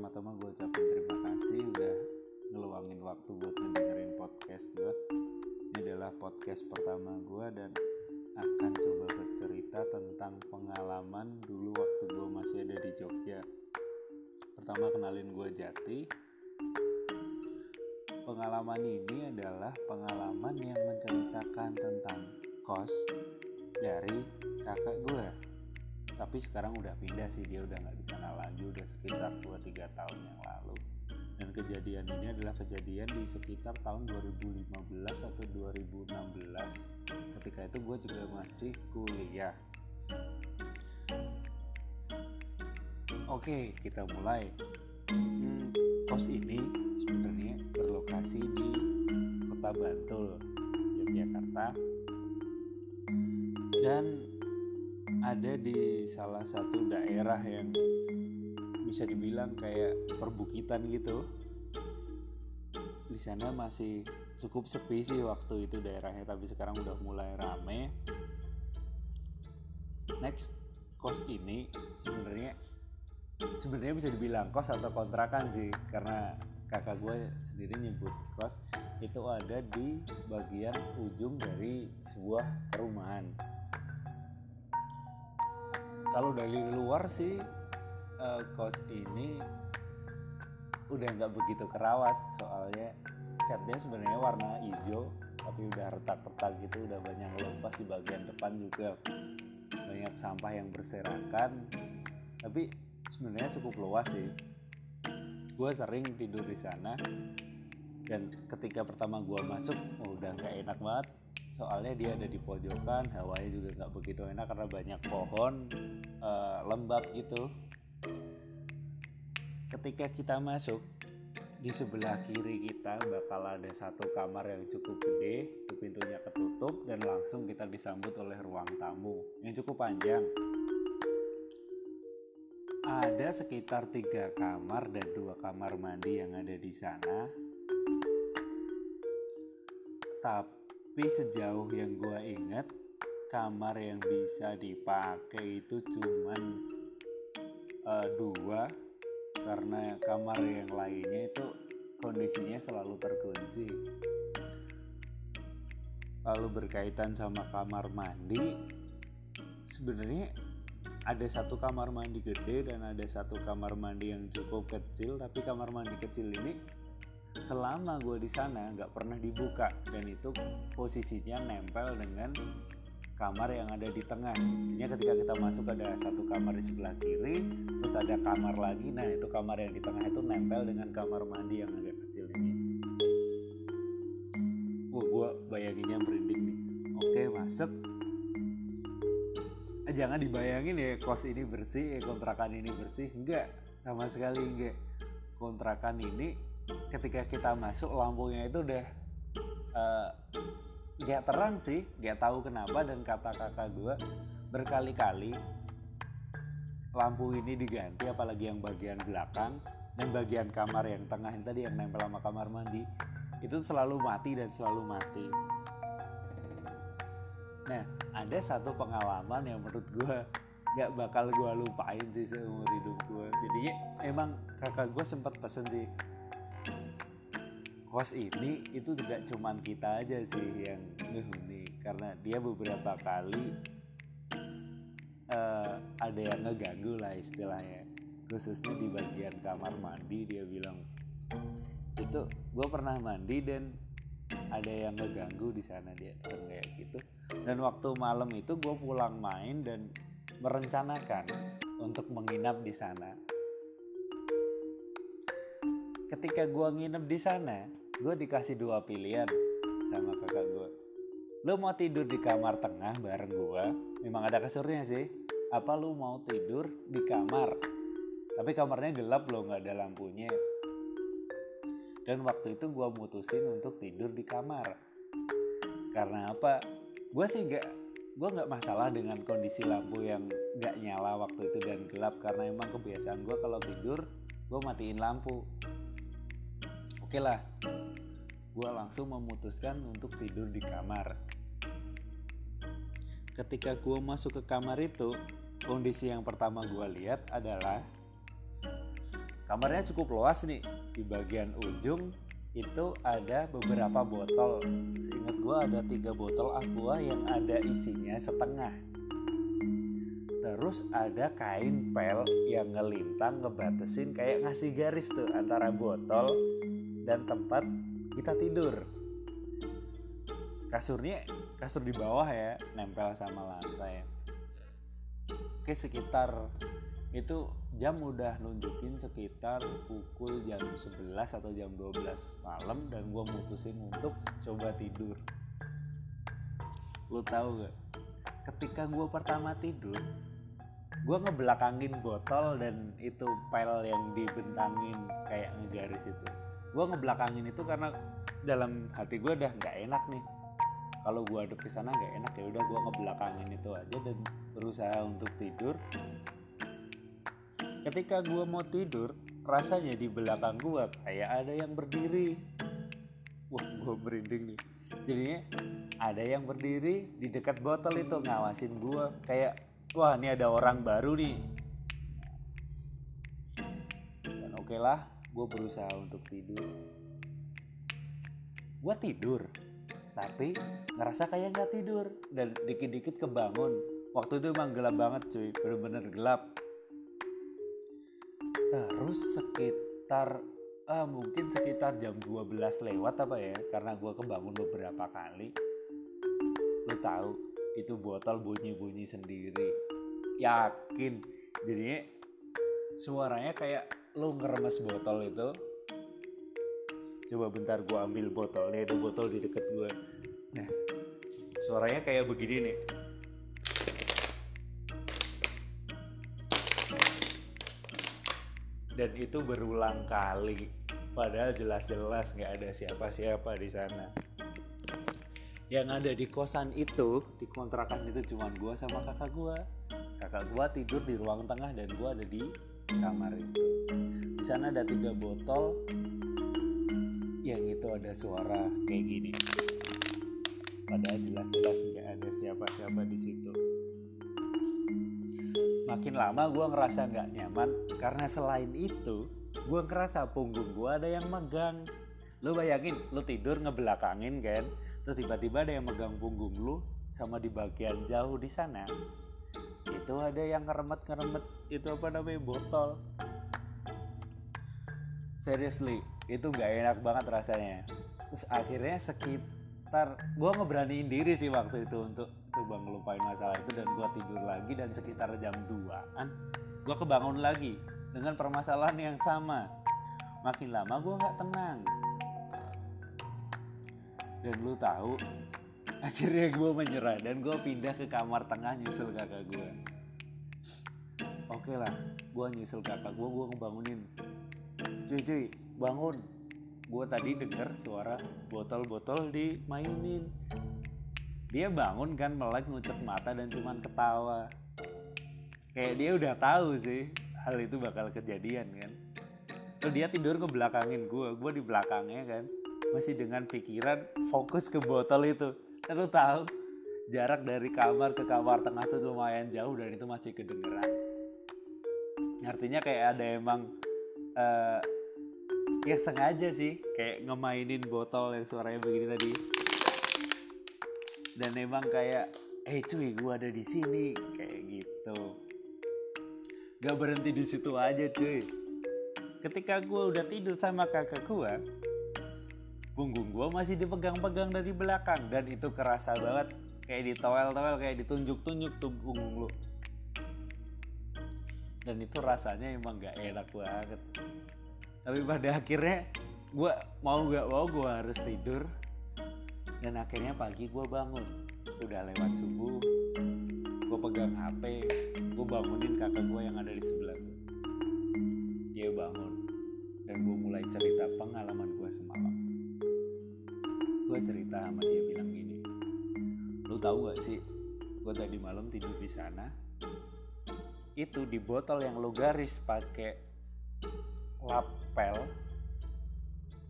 pertama-tama gue ucapin terima kasih udah ngeluangin waktu buat ngedengerin podcast gue ini adalah podcast pertama gue dan akan coba bercerita tentang pengalaman dulu waktu gue masih ada di Jogja. Pertama kenalin gue Jati. Pengalaman ini adalah pengalaman yang menceritakan tentang kos dari kakak gue tapi sekarang udah pindah sih dia udah nggak di sana lagi udah sekitar 2-3 tahun yang lalu. Dan kejadian ini adalah kejadian di sekitar tahun 2015 atau 2016 ketika itu gue juga masih kuliah. Oke kita mulai. Hmm, kos ini sebenarnya berlokasi di kota Bantul Yogyakarta. Dan ada di salah satu daerah yang bisa dibilang kayak perbukitan gitu. Di sana masih cukup sepi sih waktu itu daerahnya tapi sekarang udah mulai rame. Next kos ini sebenarnya sebenarnya bisa dibilang kos atau kontrakan sih karena kakak gue sendiri nyebut kos itu ada di bagian ujung dari sebuah perumahan kalau dari luar sih uh, kos ini udah nggak begitu kerawat soalnya catnya sebenarnya warna hijau tapi udah retak-retak gitu udah banyak lepas di bagian depan juga. Banyak sampah yang berserakan. Tapi sebenarnya cukup luas sih. Gue sering tidur di sana dan ketika pertama gue masuk oh, udah nggak enak banget soalnya dia ada di pojokan hawanya juga nggak begitu enak karena banyak pohon uh, lembab gitu. Ketika kita masuk di sebelah kiri kita bakal ada satu kamar yang cukup gede itu pintunya ketutup dan langsung kita disambut oleh ruang tamu yang cukup panjang. Ada sekitar tiga kamar dan dua kamar mandi yang ada di sana. Tapi tapi sejauh yang gue inget kamar yang bisa dipakai itu cuman uh, dua. Karena kamar yang lainnya itu kondisinya selalu terkunci lalu berkaitan sama kamar mandi sebenarnya ada satu kamar mandi gede dan ada satu kamar mandi yang cukup kecil. Tapi kamar mandi kecil ini selama gue di sana nggak pernah dibuka dan itu posisinya nempel dengan kamar yang ada di tengah. Ini ketika kita masuk ada satu kamar di sebelah kiri, terus ada kamar lagi. Nah itu kamar yang di tengah itu nempel dengan kamar mandi yang agak kecil ini. Wah gue bayanginnya merinding nih. Oke masuk. Eh, jangan dibayangin ya kos ini bersih, ya kontrakan ini bersih. Enggak, sama sekali enggak. Kontrakan ini ketika kita masuk lampunya itu udah uh, gak terang sih gak tahu kenapa. Dan kata kakak gue berkali-kali lampu ini diganti apalagi yang bagian belakang dan bagian kamar yang tengah. Yang tadi yang nempel sama kamar mandi. Itu selalu mati dan selalu mati. Nah ada satu pengalaman yang menurut gue gak bakal gue lupain sih seumur hidup gue jadinya emang kakak gue sempat pesen sih kos ini itu tidak cuman kita aja sih yang ngehuni. Karena dia beberapa kali uh, ada yang ngeganggu lah istilahnya. Khususnya di bagian kamar mandi dia bilang itu gue pernah mandi dan ada yang ngeganggu di sana dia kayak gitu. Dan waktu malam itu gue pulang main dan merencanakan untuk menginap di sana. Ketika gue nginep di sana gue dikasih dua pilihan sama kakak gue lo mau tidur di kamar tengah bareng gue memang ada kasurnya sih. Apa lo mau tidur di kamar? Tapi kamarnya gelap lo nggak ada lampunya. Dan waktu itu gue mutusin untuk tidur di kamar. Karena apa? Gue sih nggak gue nggak masalah dengan kondisi lampu yang nggak nyala waktu itu dan gelap. Karena emang kebiasaan gue kalau tidur gue matiin lampu oke okay lah. Gue langsung memutuskan untuk tidur di kamar. Ketika gue masuk ke kamar itu, kondisi yang pertama gue lihat adalah kamarnya cukup luas nih. Di bagian ujung itu ada beberapa botol. Seingat gue ada tiga botol aqua yang ada isinya setengah. Terus ada kain pel yang ngelintang ngebatasin kayak ngasih garis tuh antara botol dan tempat kita tidur. Kasurnya kasur di bawah ya nempel sama lantai. Oke sekitar itu jam udah nunjukin sekitar pukul jam 11 atau jam 12 malam dan gue mutusin untuk coba tidur. Lu tahu gak ketika gue pertama tidur gue ngebelakangin botol dan itu file yang dibentangin kayak ngegaris itu gue ngebelakangin itu karena dalam hati gue udah nggak enak nih. Kalau gue ada ke sana nggak enak ya udah gue ngebelakangin itu aja dan berusaha untuk tidur. Ketika gue mau tidur rasanya di belakang gue kayak ada yang berdiri. Wah gue merinding nih. Jadinya ada yang berdiri di dekat botol itu ngawasin gue kayak wah ini ada orang baru nih. Dan oke okay lah gue berusaha untuk tidur. Gue tidur tapi ngerasa kayak nggak tidur dan dikit-dikit kebangun. Waktu itu emang gelap banget cuy. Bener-bener gelap. Terus sekitar ah, mungkin sekitar jam 12 lewat apa ya karena gue kebangun beberapa kali. Lu tahu itu botol bunyi-bunyi sendiri. Yakin? Jadinya suaranya kayak lu ngeremes botol itu. Coba bentar gue ambil botolnya itu botol di deket gue nah suaranya kayak begini nih. Dan itu berulang kali. Padahal jelas-jelas nggak ada siapa-siapa di sana. Yang ada di kosan itu di kontrakan itu cuma gue sama kakak gue kakak gue tidur di ruang tengah dan gue ada di kamar itu. Di sana ada tiga botol yang itu ada suara kayak gini. Padahal jelas-jelas nggak ada siapa-siapa di situ. Makin lama gue ngerasa nggak nyaman karena selain itu gue ngerasa punggung gue ada yang megang. Lu bayangin lu tidur ngebelakangin kan terus tiba-tiba ada yang megang punggung lu sama di bagian jauh di sana itu ada yang ngeremet ngeremet itu apa namanya botol. Seriously itu nggak enak banget rasanya. Terus akhirnya sekitar gue ngeberaniin diri sih waktu itu untuk coba ngelupain masalah itu dan gue tidur lagi dan sekitar jam 2an gue kebangun lagi dengan permasalahan yang sama. Makin lama gue nggak tenang. Dan lu tahu akhirnya gue menyerah dan gue pindah ke kamar tengah nyusul kakak gue oke lah gue nyusul kakak gue gue ngebangunin. Cuy cuy bangun. Gue tadi denger suara botol-botol dimainin. Dia bangun kan melek ngucek mata dan cuman ketawa. Kayak dia udah tahu sih hal itu bakal kejadian kan. Terus dia tidur ke belakangin gue gue di belakangnya kan. Masih dengan pikiran fokus ke botol itu. Kan lu tahu jarak dari kamar ke kamar tengah tuh lumayan jauh dan itu masih kedengeran artinya kayak ada emang uh, ya sengaja sih kayak ngemainin botol yang suaranya begini tadi. Dan emang kayak eh cuy gue ada di sini kayak gitu. Gak berhenti di situ aja cuy. Ketika gue udah tidur sama kakak gue punggung gue masih dipegang-pegang dari belakang. Dan itu kerasa banget kayak di towel-towel kayak ditunjuk-tunjuk tuh punggung lu dan itu rasanya emang gak enak banget. Tapi pada akhirnya gue mau gak mau gue harus tidur. Dan akhirnya pagi gue bangun. Udah lewat subuh. Gue pegang hp gue bangunin kakak gue yang ada di sebelah gue dia bangun. Dan gue mulai cerita pengalaman gue semalam. Gue cerita sama dia bilang gini lu tahu gak sih gue tadi malam tidur di sana itu di botol yang lo garis pakai lapel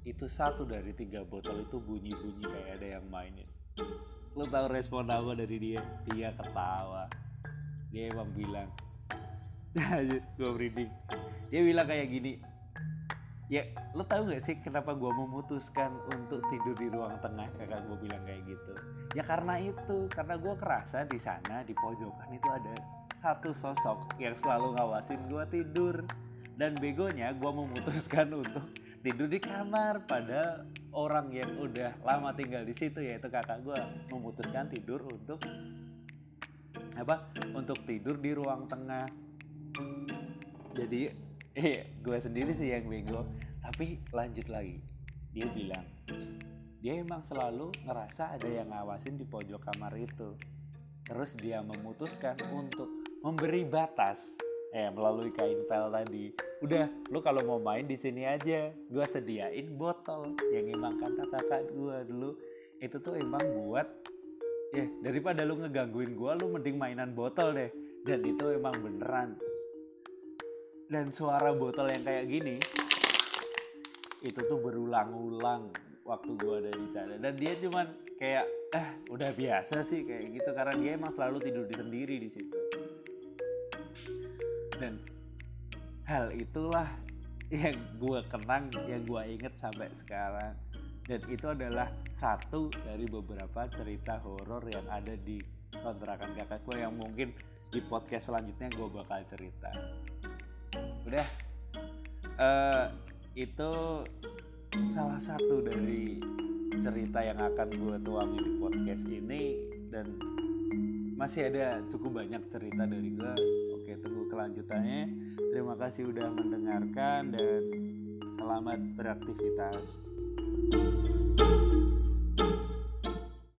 itu satu dari tiga botol itu bunyi-bunyi kayak ada yang mainin. Lo tahu respon apa dari dia? Dia ketawa. Dia emang bilang gue merinding. Dia bilang kayak gini ya lo tau gak sih kenapa gue memutuskan untuk tidur di ruang tengah? Kakak gue bilang kayak gitu. Ya karena itu karena gue kerasa di sana di pojokan itu ada satu sosok yang selalu ngawasin gue tidur. Dan begonya gue memutuskan untuk tidur di kamar. Pada orang yang udah lama tinggal di situ yaitu kakak gue memutuskan tidur untuk apa untuk tidur di ruang tengah. Jadi eh gue sendiri sih yang bego. Tapi lanjut lagi. Dia bilang dia emang selalu ngerasa ada yang ngawasin di pojok kamar itu. Terus dia memutuskan untuk memberi batas. Eh melalui kain pel tadi. Udah lu kalau mau main di sini aja. Gue sediain botol yang emang kata kakak gue dulu. Itu tuh emang buat ya daripada lu ngegangguin gue lu mending mainan botol deh. Dan itu emang beneran. Dan suara botol yang kayak gini itu tuh berulang-ulang waktu gue ada di sana. Dan dia cuman kayak eh udah biasa sih kayak gitu. Karena dia emang selalu tidur di sendiri di situ dan hal itulah yang gue kenang yang gue inget sampai sekarang. Dan itu adalah satu dari beberapa cerita horor yang ada di kontrakan kakak gue yang mungkin di podcast selanjutnya gue bakal cerita. Udah. Uh, itu salah satu dari cerita yang akan gue tuangin di podcast ini. Dan masih ada cukup banyak cerita dari gue oke tunggu kelanjutannya. Terima kasih udah mendengarkan dan selamat beraktivitas. thank you